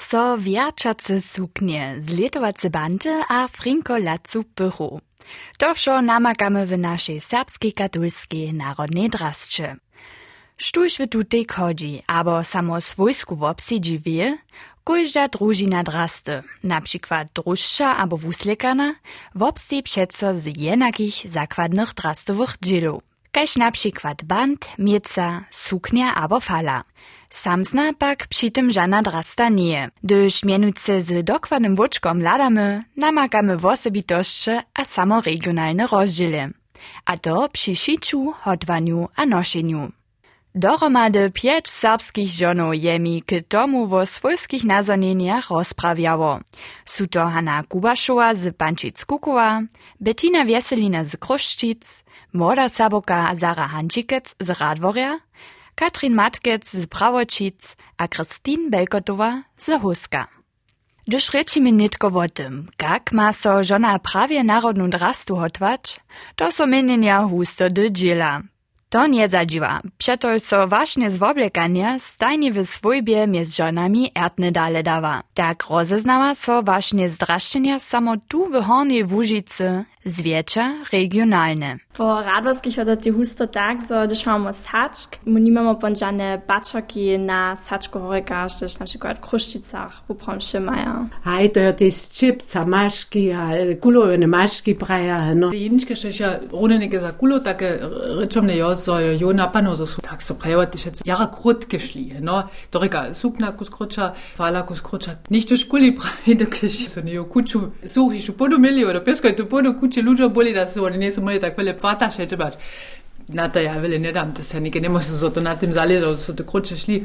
So wiačace suknie, zletovace bante a frinko lacu pychu. To wszo namakamy w naszej serbskiej katolskiej narodnej drasce. Sztuś w tutej chodzi, abo samo swojsku w obsidzi wie, Kujda družina draste, na przykład druższa albo wuslekana, w obsi przeco z jenakich zakładnych drastowych dzielów. Kaž na przykład band, mieca, suknia albo fala. Samsna pak tym żadna drasta nie. Gdyż mianujce z dokładnym woczkom ladamy, namakamy w osobitości a samoregionalne rozdziely. A to przy szyciu, hodwaniu a noszeniu. Dohromady pięć serbskich żonów jemi k tomu wo swojskich nazonieniach rozprawiało. Są to Hanna Kubaszowa z Pančic Kukowa, Bettina Wieselina z Kruszczyc, młoda Saboka Zara Hančikec z Radworja, Katrin Matkec z Prawočic a Kristin Belkotowa z Huska. Gdyż rečimy nitko o tym, jak ma so żona prawie narodną drastu hotwać, to so mienienia husto do dziela. To nie zadziwa. Przeto so właśnie z woblekania stajnie w swojbie między żonami erdne dale dawa. Tak rozeznała so właśnie zdraszczenia samo tu w Hornej Wóżycy, zwietrza regionalne. Po radworskich hodati husto tak, so gdyż mamy saczk, mu nie mamy pączane baczoki na saczku horyka, też na przykład w Kruszczycach, w Promszy maja. Hej, to jest čipca, maški, a kulovene maški praja, no. Jedničke še še runenike za kulo, take rečomne jo so jo tak so kus takso preotiše jara krut gešli, no, ne? doriga sukna kus kruča, vala kus kruča, ništo škuli prajde keši, so ne jo kuću, suhišu podu mili, odo pjeskoj tu podu kuće luđo boli da su oni nisu moji tak vele pataše, čebač. nadajavili, ne dam te se nekaj, ne smo se zato na tem zalezu, so takoče šli,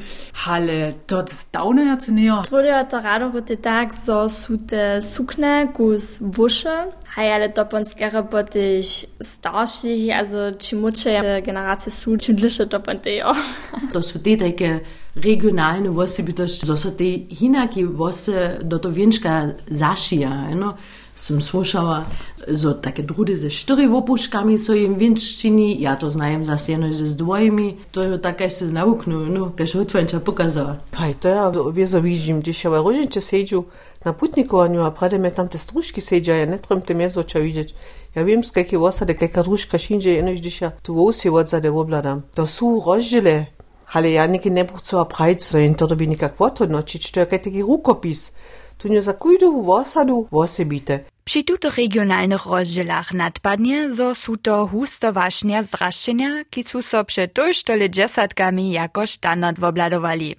ale to stavne ja cenijo. Tvoja ta rado kot je tak, so sute sukne, kus vuše, hajale to ponskere potih starših, also čimuče generacije su, čimliše to pontejo. to so te take regionalne vose, bi to še, so te hinaki vose do to vinčka zašija. No? Som slušala, zo takie drudy ze štyri opuškami so im vinčtini, ja to znajem zase jeno že z dvojimi, to je také se nauknu, no, kaž hotvenča pokazala. Hej, to ja wieso widzim, gdzieś ja różnicze siedziu na putnikowaniu, a prawie mnie tam te strużki siedział, ja nie trem te miezocza widzieć. Ja wiem, z jakiej osady, jaka drużka szyndzie, jeno gdzieś ja tu wosie odzade obladam. To są rozdziele, ale ja niky nie chcę prajc, to to by nikak odhodnočić, to je taki rukopis. Tu nie za kujdu osadu osebite. Przy tutych regionalnych rozdzielach nadpadnie, zo su to husto waśnia zraszczenia, ki su so przed tojštole dzesatkami jako standard wobladowali.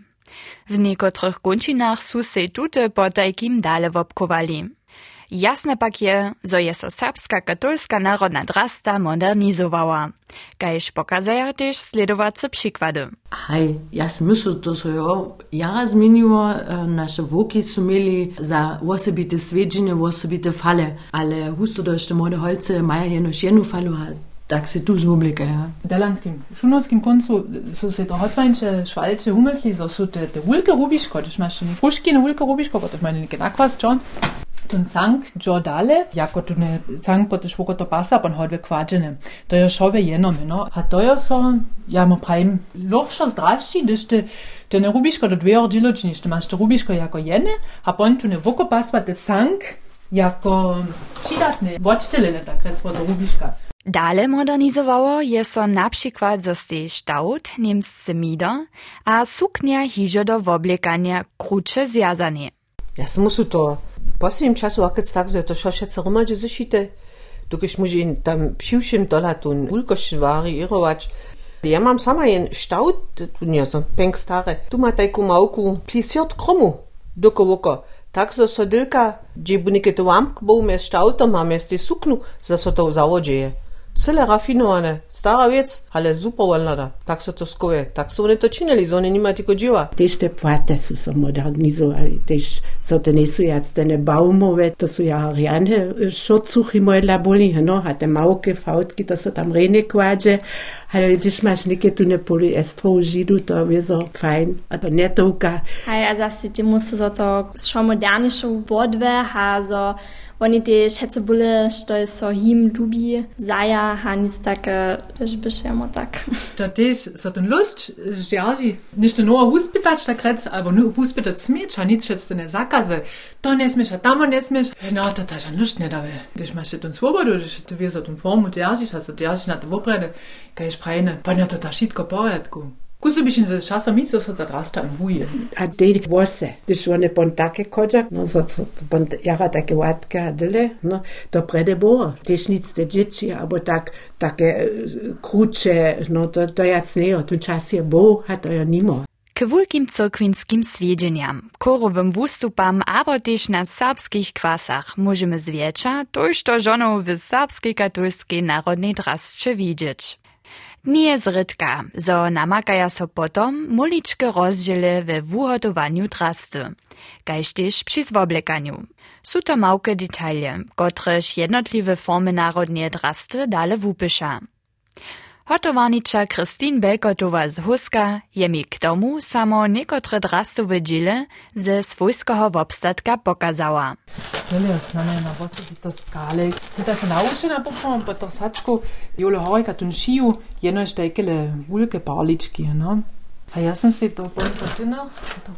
W niekotrych kończynach su se tute potajkim dale wobkowali. Jasne pak je, zo je so serbska katolska narodna drasta modernizowała. Kajż pokazaja też sledowace przykłady. Hej, ja myślę, to so jo jara zmieniło, nasze woki su mieli za osobite svedženje, osobite fale, ale husto do jeszcze młode holce maja jenoś jednu falu, tak se tu zwoblika, ja. Dalanskim, šunovskim koncu so se to hotvanče švalče umysli, so su te, te vulke rubiško, když máš ne puški na vulke rubiško, potem máš neke nakvas, čo? Ten cank džordale, jako tu ne cank pote švoko to pasa, pon hodve kvađene. To je šove jenome, no. A to je so, ja mu pravim, lošo zdrašči, když te, te ne rubiško do dve ordžilo, či nište máš to rubiško jako jene, a pon tu ne voko pasva te cank, jako přidatne, vočtelene, tak recimo do rubiška. Dale modernizowało je so na przykład zostaje štałt, niemscy a suknia hižo do woblekania krucze zjazanie. Ja sam muszę to w poslednim czasu, a keď tak, że to šošece romadže zešite, dokiż musi tam psiwšim dolatun ulkošin vari irować. Ja mam sama jen štałt, tu nie są pęk stare, tu ma tajku małku plisiot kromu, doko woko. Tak, że sodylka, gdzie bunike to łamk, bo umie štałtom, a miesty suknu, za so to zawodzieje. Cyle rafinowane, stara wiec, ale super wolna Tak so to skoje, tak so oni to činili, so oni nima tylko dzieła. Też te płate so też so to nie su jac te baumowe, to su ja riane šocuchy moje laboli, no, a te małke fautki, to so tam rene kładzie, ale když máš neke tu ne polyestrovú židu, to je so fajn, a to netovka. Hej, a zase ty musí so to šo modernišou vodve, a so oni te šece bole, što je so him lubi, zaja, a nic také też by się mu tak. To też so ten lust zdzierży, nicht nur huspitać tak rec, albo nur huspitać smieć, a nic szedz nie zakazy. To nie smiesz, a tam nie smiesz. No, to też lust nie daje. Když masz się ten swobodu, když ty wiesz o ten formu dzierżysz, a so dzierżysz na te wopredy, kaj szprejne, panie to ta šitko porядku. Kusu byś się czasem mi co da drasta im wuje. A tej włosy, gdyż one bon takie kodzak, no so, so bon jara takie łatke hadyle, no to prede było. Też nic te dzieci, albo tak, takie krótsze, no to, to jac nie, tu czas je bo, a to ja nimo. K wielkim cyrkwinskim swiedzenjam, korowym wustupam, aber też na serbskich kwasach możemy zwiecza, toż to żoną w serbskiej katolskiej narodnej drasce widzieć. Nie zrytka, zo namakaja so potom muliczke rozdziele we wuhotowaniu drasty, kaž też przy zwoblekaniu. Su to kotrež jednotliwe formy narodnie drasty dale wupysza. Hotowanicza Kristin Belkotowa z Huska je mi k tomu samo niekotre drastowe dziele ze swojskiego wobstatka pokazała. Tyle znane na to skale. Ty se naučena popom, pa to sačku, jole horika tun šiju, jedno je štekele vulke parlički, no. A ja sam se to potina, to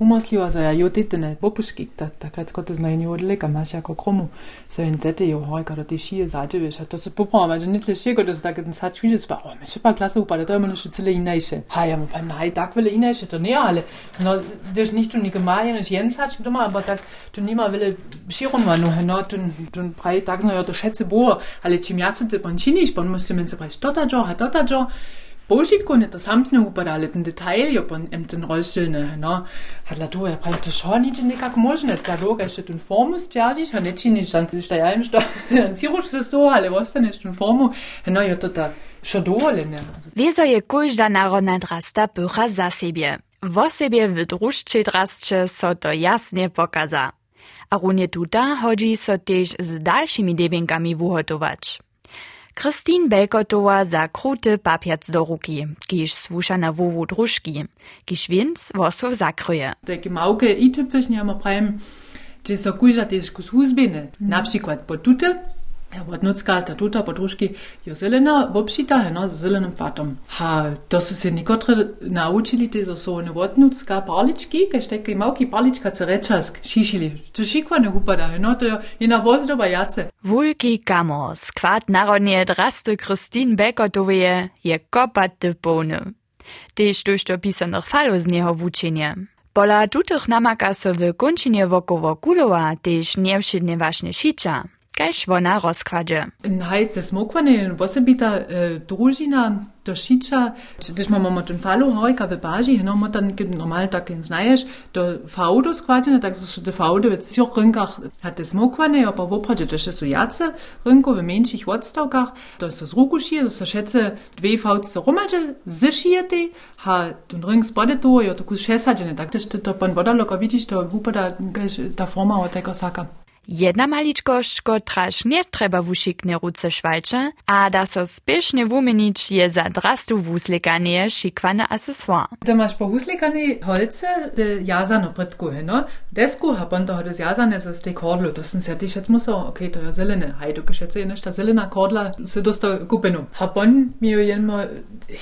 pšijo take umysliła, że ja jutitne popuszki, tak tak kot znaje nie odleka, masz jako kromu, so in tete jo hojka do te šije zađe, wiesz, a to se popoma, że nie tyle šiego, da se tak ten sad šviđe, spa, o, meče pa klasa upada, to je ono što cele inajše. Ha, ja, pa naj, tak vele inajše, to ne, ale, no, das nicht tu nike majen, ich jens hat, doma, aber tak, tu nima vele širom vanu, no, tu, tu praj, tak, no, ja, to šece bo, ale čim jacem te pončiniš, pon muslim se praj, što ta jo, ha, to ta jo, Požitku ne to samsne upadale, ten detalj jo pon em ten rozsilne, no. Hat la to, ja pravi, to šo niče nekak možne, ta loga še ten formu formu, no, jo to ta šo dole, ne. Wieso je każda narodna drasta pycha za siebie. Wo siebie w drużczy drastcze so to pokaza. A runie tuta chodzi so też z dalszymi debienkami wuhotować. Christine Belkotowa za kruty papiec do ruki, na wowu drużki, kiż więc wosów zakryje. Takie małke i typicznie ma prajem, że so kujża też kus huzbiny, na przykład po Ja, Vodnutska, ta tuta podružki, jo zelena obšita, no, z zelenim patom. Ha, to so se nikotre naučili, te so so ne vodnutska parlički, kaj šteke malki parlička cerečask, šišili. To ne upada, no, to je na vozdoba jace. Wulki kamo, skvat narodnie Christine Bekotowie je kopat de pony. Tež tuž to pisanych falo z nieho wučenie. Pola tutych namaka so w kończynie wokoło kulowa tež niewszydnie właśnie šiča. Kaž ona rozkładzie. Hej, to smokwane, osobita e, družina, to šiča, když máme ten falu hojka v báži, no, mo tam normal tak jen znaješ, to faudo składene, tak so te faudy v těch rynkach hat te smokwane, aber wopradzie to še so jace rynko v menších odstavkach, to so z ruku šije, to so šece dve faudce romadže, zšijete, ha ten rynk spode to, jo to kus šesadžene, tak tež to pan vodaloko vidiš, to upada ta forma od tego saka. Jedna maličkošť, kotraž nie treba wušikne ruce švalče, a da so spiešne wumenič je za drastu wuslikanie šikwane accessoire. Da masz po wuslikanie holce de jazano prytku, no? Desku ha bon to hodes jazane za ste kordlu, to sem se ti šec musel, ok, to je zelene, haj, to kešece je nešta zelena kordla, se dosta kupenu. Ha bon mi jo jenmo,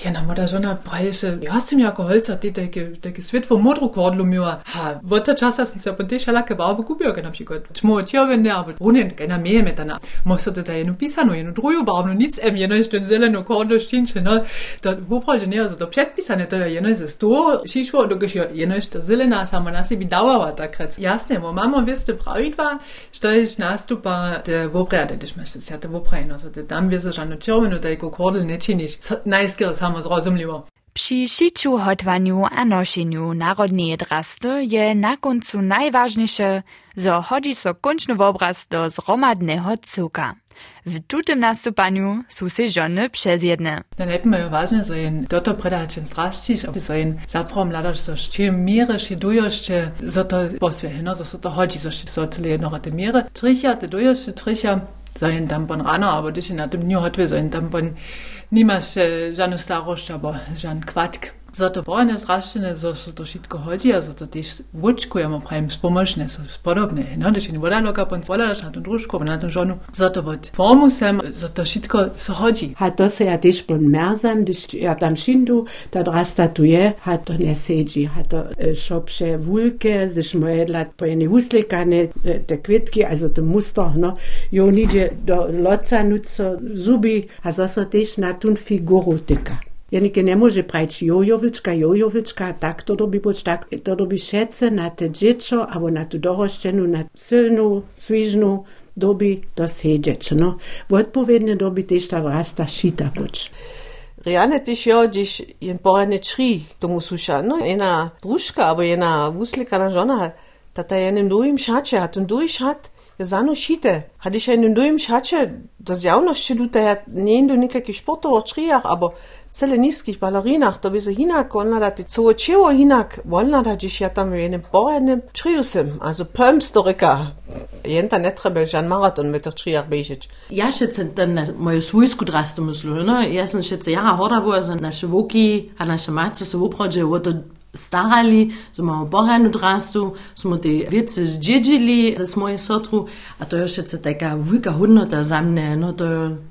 jena moda žona praješe, ja sem jako holca, ti teke, teke svetvo modru kordlu miła, ha, vota časa sem se po te šalake barbe kupio, na przykład. Čmo čovene, aber runen, gena meje metana. Mosto da jednu pisanu, jednu druju barvnu, nic em, jedno je ten zelenu kordlu šinče, no? To vopraže ne, also to předpisane, to je jedno ze sto, šišvo, dokiš jo, jedno je to zelena, samo na sebi dawała takrat. Jasne, bo mamo wiste prawidła, što je nastupa te voprede, když máš se te voprejno, so te tam wiese žanu čovenu, da je kordel ne činiš. Najskero samo zrozumljivo. Przy szyciu, hotwaniu a noszeniu narodnej drasty je na końcu najważniejsze, że chodzi so kończny obraz do zromadnego cyłka. W tutym nastupaniu są se żony przez jedne. Na najpierw je ważne, że jen doto predačen straščiš, że jen zaprom ladaš, że mire, še dujoš, že so to posvehe, no, że to chodzi, że so cele jednoho te mire. Tricha, te dujoš, tricha, że jen tam bon rano, aber dich na tym dniu hotwe, że jen tam bon Niemals äh, eh, żadną starość aber Jan kwadk. Za to porane zraščene, zo so to šitko hodzi, a za to tež vučkujemo prajem spomožne, so podobne. No, še ni voda loka, pon svolaš na to družko, na to žonu. Za to pod formusem, za to šitko so hodzi. Ha to se ja tež pon merzem, když ja tam šindu, ta drasta tu je, ha to ne sedzi, ha to šopše vulke, ze šmojedlat po jedne huslikane, te kvitki, also to muster, no, jo nidzie do loca nuco zubi, a za so tež na tun figuru tyka. Ja Jenike ne može prać jojovička, jojovička, tak to dobi boč, tak to dobi šece na te džečo, abo na tu doroščenu, na silnu, svižnu, dobi doseđeć. No, odpovedne dobi tešta vrasta šita boč. Realne tiš jo, když jen poradne čri tomu suša, no, ena druška, abo ena vuslika na žona, tata je enem drugim šače, a tu drugi šat, szat, zano šite. Had ich einen dojem šače, da z javnošću lute, ja nie do nekakih športov črijah, abo cele niskih balerinah, bi se hinak, volna da ti celo čevo hinak, volna da dziś ja tam v enem porednem čriju sem, also pömstorika. Jenta ne treba žan maraton med črijah bežič. Ja še se ten na moju svojsku drastu myslu, no, ja sam še se jara hoda bo, za naše voki, a naše mace se uprođe, o starali, smo bohanu drastu, smo te wiece zdziedzili ze swojej sotru, a to już jest taka wielka hodnota za mnie, no to,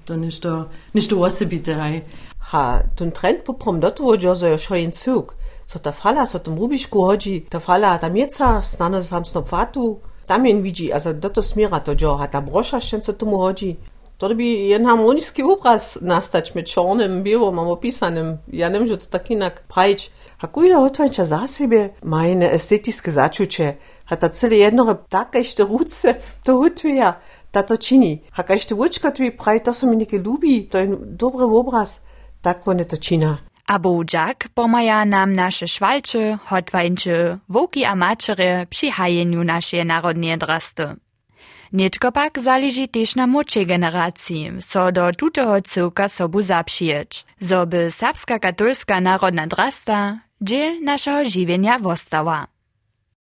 to ništo, ništo osobite, hej. Ha, ten trend poprom do toho, že so još hojen cuk. So ta fala, so tom rubišku hodzi, ta fala, ta mieca, snano sam snop fatu, tam jen widzi, also do to smiera to, jo, a ta brosza še co tomu hodzi. To by jen harmonijski obraz nastać mit czarnym, białym, opisanym. Ja wiem, że to tak inak prawić. A kujda otvorenča za sebe majne estetijske začuće, a ta cele jednore taka ešte ruce to utvija, ta to čini. A ka ešte vučka tvi pravi, to so mi neke lubi, to je dobre obraz, tako ne to čina. A bołdżak pomaja nam nasze szwalcze, hotwańcze, woki a maczere przy hajeniu nasze narodnie drasty. Nietko pak zależy też na młodszej generacji, so do tutego cyłka sobu zapsijeć, so by serbska katolska narodna drasta dziel naszego żywienia wostała.